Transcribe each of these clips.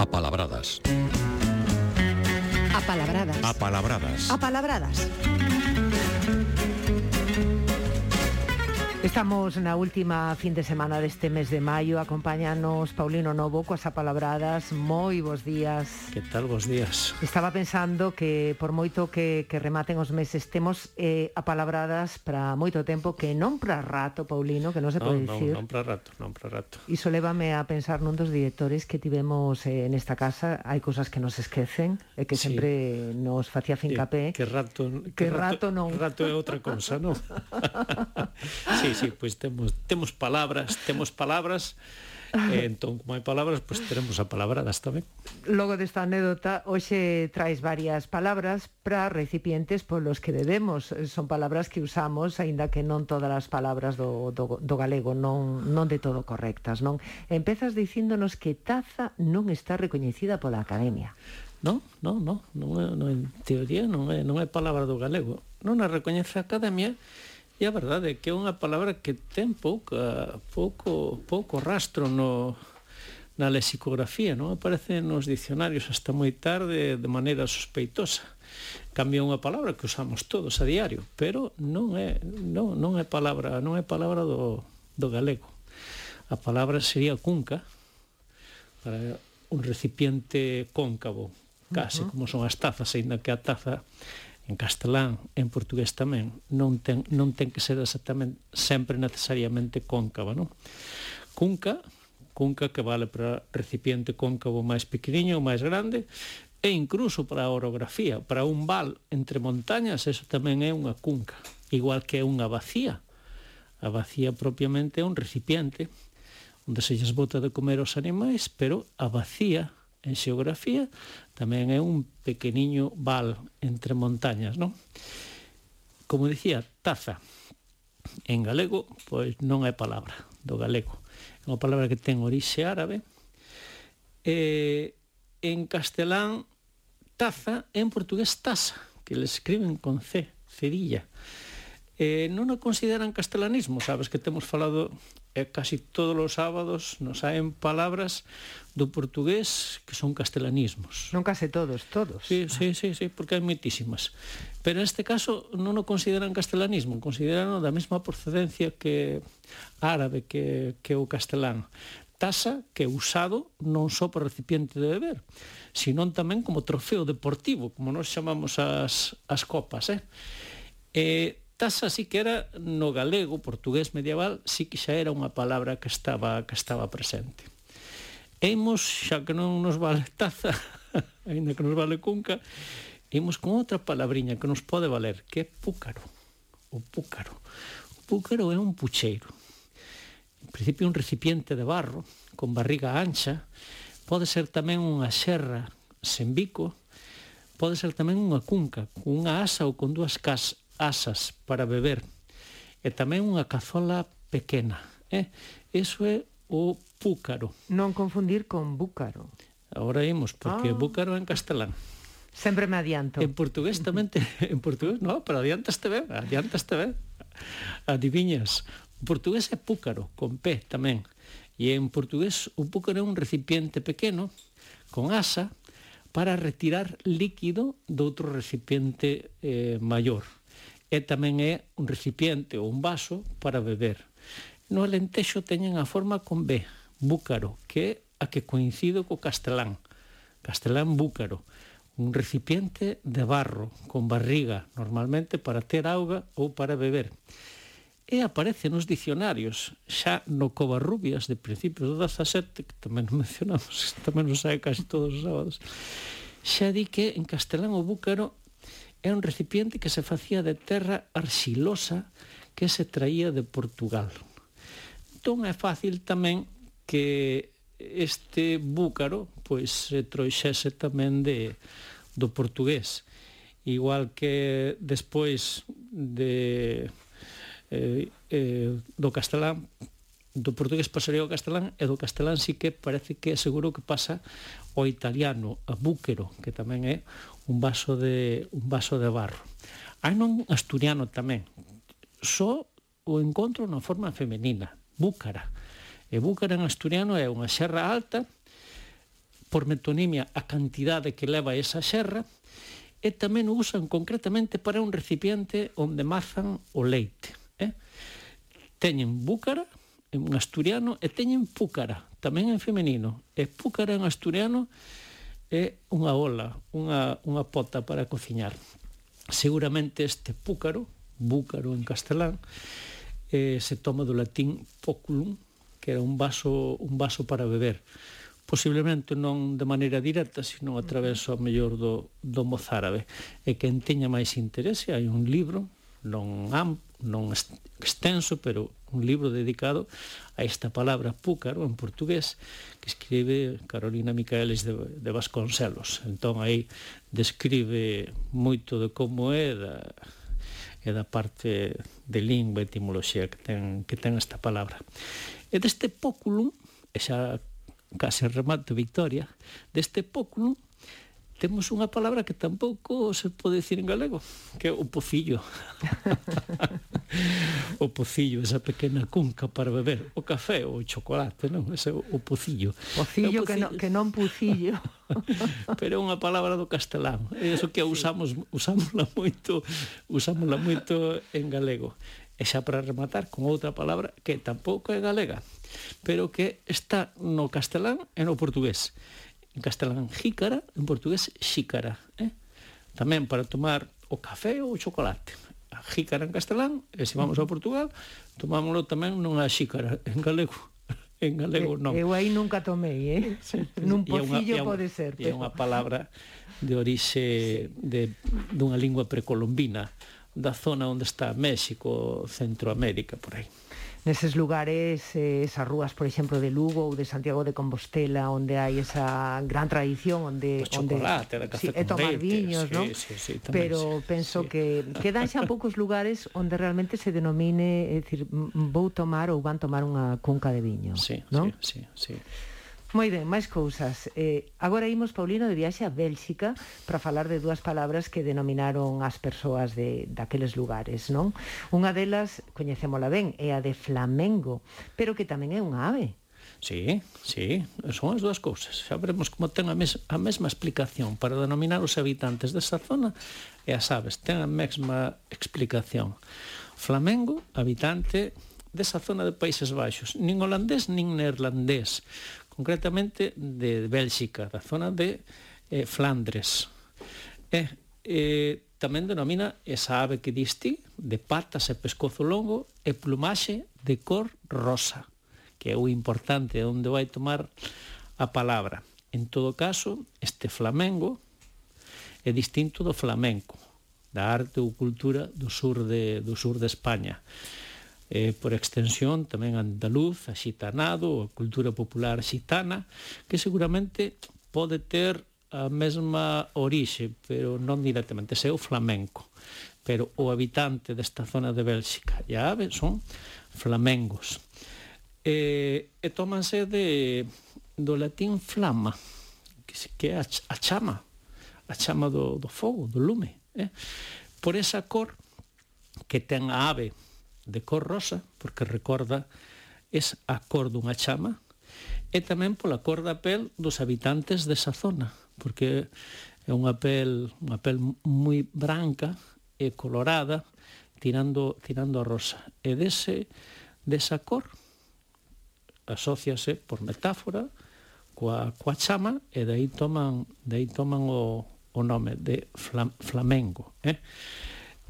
Apalabradas. Apalabradas. Apalabradas. Apalabradas. Estamos na última fin de semana deste mes de maio. Acompáñanos Paulino Novo coas apalabradas. Moi bons días. Que tal, bos días? Estaba pensando que por moito que, que rematen os meses Temos eh, apalabradas para moito tempo Que non para rato, Paulino, que non se pode non, dicir. non, non para rato, non para rato. Iso levame a pensar nun dos directores que tivemos eh, nesta casa. Hai cousas que nos esquecen E que sí. sempre nos facía fincapé eh, Que rato Que, que rato, rato non. Rato é outra cousa, non? sí, sí sí, pois temos temos palabras, temos palabras E entón, como hai palabras, pois teremos a palabradas tamén. Logo desta anécdota, hoxe traes varias palabras para recipientes polos que bebemos. Son palabras que usamos, aínda que non todas as palabras do, do, do galego non, non de todo correctas, non? Empezas dicíndonos que taza non está recoñecida pola Academia. Non, non, non, non, non, en teoría non é, non é palabra do galego. Non a recoñece a Academia, E a verdade é que é unha palabra que ten pouca, eh, pouco, pouco rastro no, na lexicografía, non aparece nos dicionarios hasta moi tarde de maneira sospeitosa. Cambia unha palabra que usamos todos a diario, pero non é non, non é palabra, non é palabra do, do galego. A palabra sería cunca para un recipiente cóncavo, case uh -huh. como son as tazas, aínda que a taza en castelán, en portugués tamén, non ten, non ten que ser exactamente sempre necesariamente cóncava, non? Cunca, cunca que vale para recipiente cóncavo máis pequeniño ou máis grande, e incluso para a orografía, para un val entre montañas, eso tamén é unha cunca, igual que é unha vacía. A vacía propiamente é un recipiente onde se lles bota de comer os animais, pero a vacía en xeografía, tamén é un pequeniño val entre montañas, non? Como dicía, taza. En galego, pois non é palabra do galego. É unha palabra que ten orixe árabe. E en castelán, taza, en portugués, taza, que le escriben con C, cedilla. Eh, non o consideran castelanismo, sabes que temos falado e casi todos os sábados nos saen palabras do portugués que son castelanismos. Non case todos, todos. Sí, sí, sí, sí porque hai moitísimas. Pero neste caso non o consideran castelanismo, consideran da mesma procedencia que árabe que, que o castelán. Tasa que é usado non só para recipiente de beber, senón tamén como trofeo deportivo, como nós chamamos as, as copas. Eh? E Tasa sí que era no galego, portugués medieval, sí que xa era unha palabra que estaba que estaba presente. Eimos, xa que non nos vale taza, aínda que nos vale cunca, imos con outra palabriña que nos pode valer, que é púcaro. O púcaro. O púcaro é un pucheiro. En principio un recipiente de barro con barriga ancha, pode ser tamén unha serra sen bico, pode ser tamén unha cunca, cunha asa ou con dúas cas asas para beber e tamén unha cazola pequena. Eh? Eso é o púcaro. Non confundir con búcaro. Ahora imos, porque ah. búcaro en castelán. Sempre me adianto. En portugués tamén te... en portugués, no, pero adiantas te ben, adiantas te ben. Adiviñas. O portugués é púcaro, con P tamén. E en portugués o púcaro é un recipiente pequeno con asa para retirar líquido do outro recipiente eh, maior e tamén é un recipiente ou un vaso para beber. No Alentexo teñen a forma con B, búcaro, que é a que coincido co castelán, castelán búcaro, un recipiente de barro con barriga, normalmente para ter auga ou para beber. E aparece nos dicionarios xa no Covarrubias de principios do 17 que tamén mencionamos tamén nos sae casi todos os sábados. Xa di que en castelán o búcaro é un recipiente que se facía de terra arxilosa que se traía de Portugal. Entón é fácil tamén que este búcaro pois se trouxese tamén de do portugués. Igual que despois de eh, eh, do castelán do portugués pasaría ao castelán e do castelán sí que parece que seguro que pasa o italiano, a búquero, que tamén é un vaso de, un vaso de barro. Hai non asturiano tamén, só o encontro na forma femenina, búcara. E búcara en asturiano é unha serra alta, por metonimia a cantidade que leva esa serra, e tamén o usan concretamente para un recipiente onde mazan o leite. Eh? Teñen búcara, en asturiano e teñen púcara, tamén en femenino. E púcara en asturiano é unha ola, unha, unha pota para cociñar. Seguramente este púcaro, búcaro en castelán, eh, se toma do latín poculum, que era un vaso, un vaso para beber. Posiblemente non de maneira directa, sino a través ao mellor do, do mozárabe. E quen teña máis interese, hai un libro, non am, non extenso, pero un libro dedicado a esta palabra púcaro en portugués que escribe Carolina Micaeles de, de Vasconcelos. Entón aí describe moito de como é da, e da parte de lingua e etimoloxía que ten, que ten esta palabra. E deste póculum, e xa case remato Victoria, deste póculum temos unha palabra que tampouco se pode dicir en galego, que é o pocillo. o pocillo, esa pequena cunca para beber o café ou o chocolate, non? Ese o pocillo. Pocillo, o pocillo que, non, que non pucillo. Pero é unha palabra do castelán. É iso que usamos usámosla moito, usámosla moito en galego. E xa para rematar con outra palabra que tampouco é galega, pero que está no castelán e no portugués en castelán jícara, en portugués xícara. Eh? Tamén para tomar o café ou o chocolate. A jícara en castelán, e se vamos a Portugal, tomámoslo tamén nunha xícara en galego. En galego non. Eu aí nunca tomei, eh? Sí. Nun pocillo pode ser. É unha palabra de orixe de, dunha lingua precolombina da zona onde está México, Centroamérica, por aí. Neses lugares, eh, esas rúas, por exemplo, de Lugo ou de Santiago de Compostela, onde hai esa gran tradición, onde... O chocolate, onde, café sí, con e tomar leite, viños, sí, non? Sí, sí, tamén, Pero sí, penso sí. que quedan xa poucos lugares onde realmente se denomine, é dicir, vou tomar ou van tomar unha cunca de viño, sí, non? Sí, sí, sí. Moi ben, máis cousas. Eh, agora imos, Paulino, de viaxe a Bélxica para falar de dúas palabras que denominaron as persoas de, daqueles lugares, non? Unha delas, coñecémola ben, é a de flamengo, pero que tamén é unha ave. Sí, sí, son as dúas cousas. Xa veremos como ten a, mes, a mesma explicación para denominar os habitantes desa zona e as aves ten a mesma explicación. Flamengo, habitante desa zona de Países Baixos, nin holandés nin neerlandés concretamente de Bélxica, da zona de eh, Flandres. E eh, tamén denomina esa ave que diste de patas e pescozo longo e plumaxe de cor rosa, que é o importante onde vai tomar a palabra. En todo caso, este flamengo é distinto do flamenco, da arte ou cultura do sur de, do sur de España eh, por extensión tamén andaluz, a xitanado, a cultura popular xitana, que seguramente pode ter a mesma orixe, pero non directamente, é o flamenco. Pero o habitante desta zona de Bélxica e a ave son flamengos. E, e tómanse de, do latín flama, que é a, a chama, a chama do, do fogo, do lume. Eh? Por esa cor que ten a ave de cor rosa, porque recorda es a cor dunha chama, e tamén pola cor da pel dos habitantes desa zona, porque é unha pel, unha pel moi branca e colorada, tirando, tirando a rosa. E dese, desa cor asóciase por metáfora coa, coa chama e dai toman, dai toman o, o nome de flam, flamengo. Eh?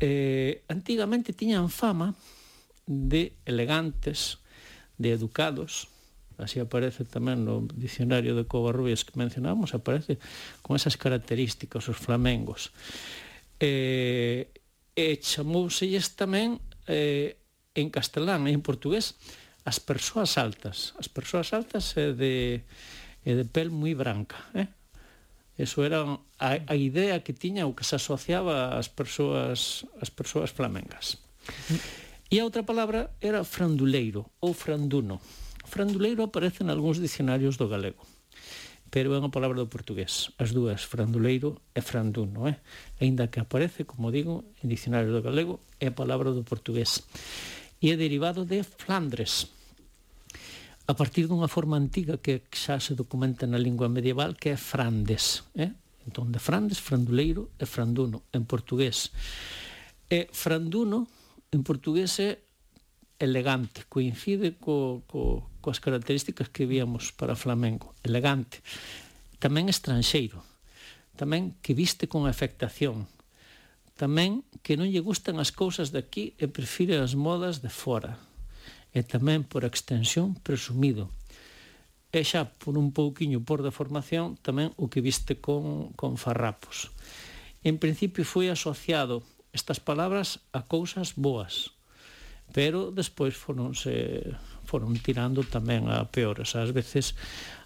Eh, antigamente tiñan fama de elegantes, de educados, así aparece tamén no dicionario de Covarrubias que mencionamos, aparece con esas características, os flamengos. Eh, e chamouselles tamén eh, en castelán e en portugués as persoas altas. As persoas altas é de, é de pel moi branca. Eh? Eso era a, a idea que tiña o que se asociaba ás persoas, ás persoas flamengas. E a outra palabra era franduleiro ou franduno. Franduleiro aparece en algúns dicionarios do galego pero é unha palabra do portugués. As dúas, franduleiro e franduno, eh? Ainda que aparece, como digo, en dicionarios do galego, é a palabra do portugués. E é derivado de Flandres. A partir dunha forma antiga que xa se documenta na lingua medieval, que é frandes, eh? Entón, de frandes, franduleiro e franduno, en portugués. E franduno en portugués é elegante, coincide co, co, coas características que víamos para flamengo, elegante. Tamén estranxeiro, tamén que viste con afectación, tamén que non lle gustan as cousas daqui e prefire as modas de fora, e tamén por extensión presumido, e xa por un pouquiño por deformación tamén o que viste con, con farrapos. En principio foi asociado estas palabras a cousas boas pero despois foronse foron tirando tamén a peores ás veces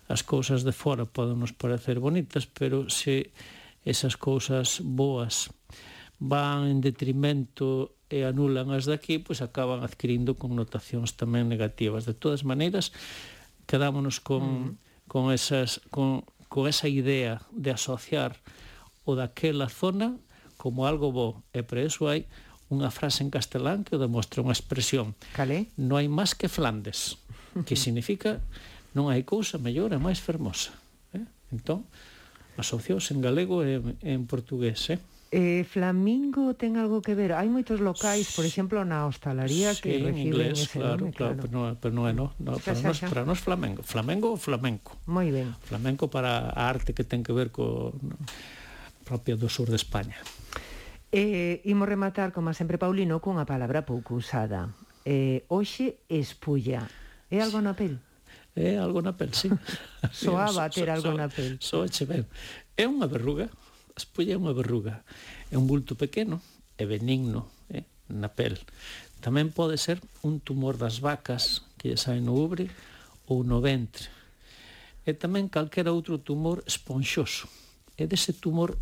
as cousas de fora poden nos parecer bonitas pero se esas cousas boas van en detrimento e anulan as daqui, pois acaban adquirindo connotacións tamén negativas. De todas maneiras, quedámonos con, mm. con, esas, con, con esa idea de asociar o daquela zona como algo bo. E por eso hai unha frase en castelán que o demostra unha expresión. Calé? Non hai máis que Flandes, que significa non hai cousa mellor e máis fermosa. Eh? Entón, asociaos en galego e en portugués. Eh? Eh, Flamingo ten algo que ver. Hai moitos locais, por exemplo, na hostalaría sí, que reciben inglés, ese claro, nome, claro, claro, pero non, pero non é no, no xa, para, xa, nos, xa. para nos flamengo. Flamengo ou flamenco. Moi ben. Flamenco para a arte que ten que ver co propio do sur de España. E imos rematar, como sempre, Paulino, cunha palabra pouco usada. Eh, hoxe espulla. É algo na pel? É algo na pel, sí. Soaba ter algo na pel. Soa, ben. É unha verruga. Espulla é unha verruga. É un bulto pequeno, e benigno, eh, na pel. Tamén pode ser un tumor das vacas que lle no ubre ou no ventre. E tamén calquera outro tumor esponxoso. É dese tumor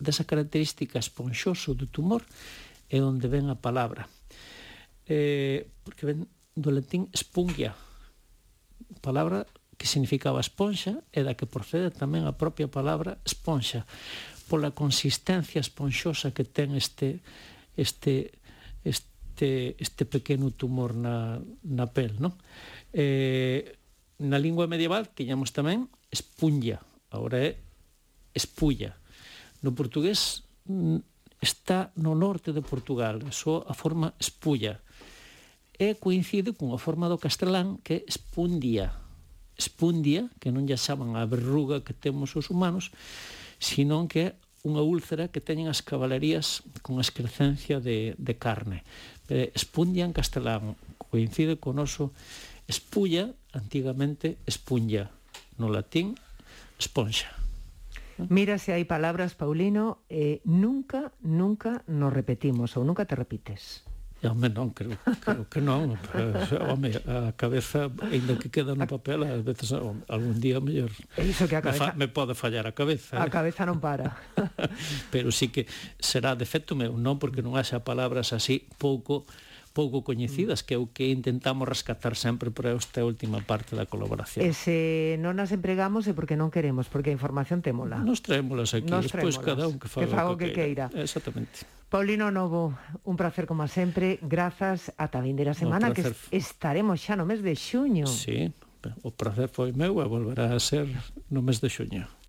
desa característica esponxoso do tumor é onde ven a palabra. Eh, porque ven do latín spungia, palabra que significaba esponxa e da que procede tamén a propia palabra esponxa pola consistencia esponxosa que ten este este este este pequeno tumor na, na pel, non? Eh, na lingua medieval tiñamos tamén espunlla, agora é espulla. No portugués está no norte de Portugal, só a forma espulla. E coincide cunha forma do castelán que é espundia. Espundia, que non lle chaman a verruga que temos os humanos, senón que é unha úlcera que teñen as cavalerías con excrecencia de, de carne. Pero espundia en castelán coincide con oso espulla, antigamente espunlla, no latín esponxa. Mira se hai palabras, Paulino, eh, nunca, nunca nos repetimos ou nunca te repites. Home, non, creo, creo que non. Home, a cabeza, ainda que queda no papel, a veces, algún día mellor. É iso que a cabeza... Me, fa, me pode fallar a cabeza. A eh? cabeza non para. Pero sí que será defecto meu, non? Porque non haxa palabras así pouco pouco coñecidas que é o que intentamos rescatar sempre para esta última parte da colaboración. E se non as empregamos é porque non queremos, porque a información temola. Nos traémolas aquí, Nos despois cada un que faga, que faga o que, que queira. Exactamente. Paulino Novo, un placer como sempre, grazas ata a vindeira semana que estaremos xa no mes de xuño. Sí, o prazer foi meu e volverá a ser no mes de xuño.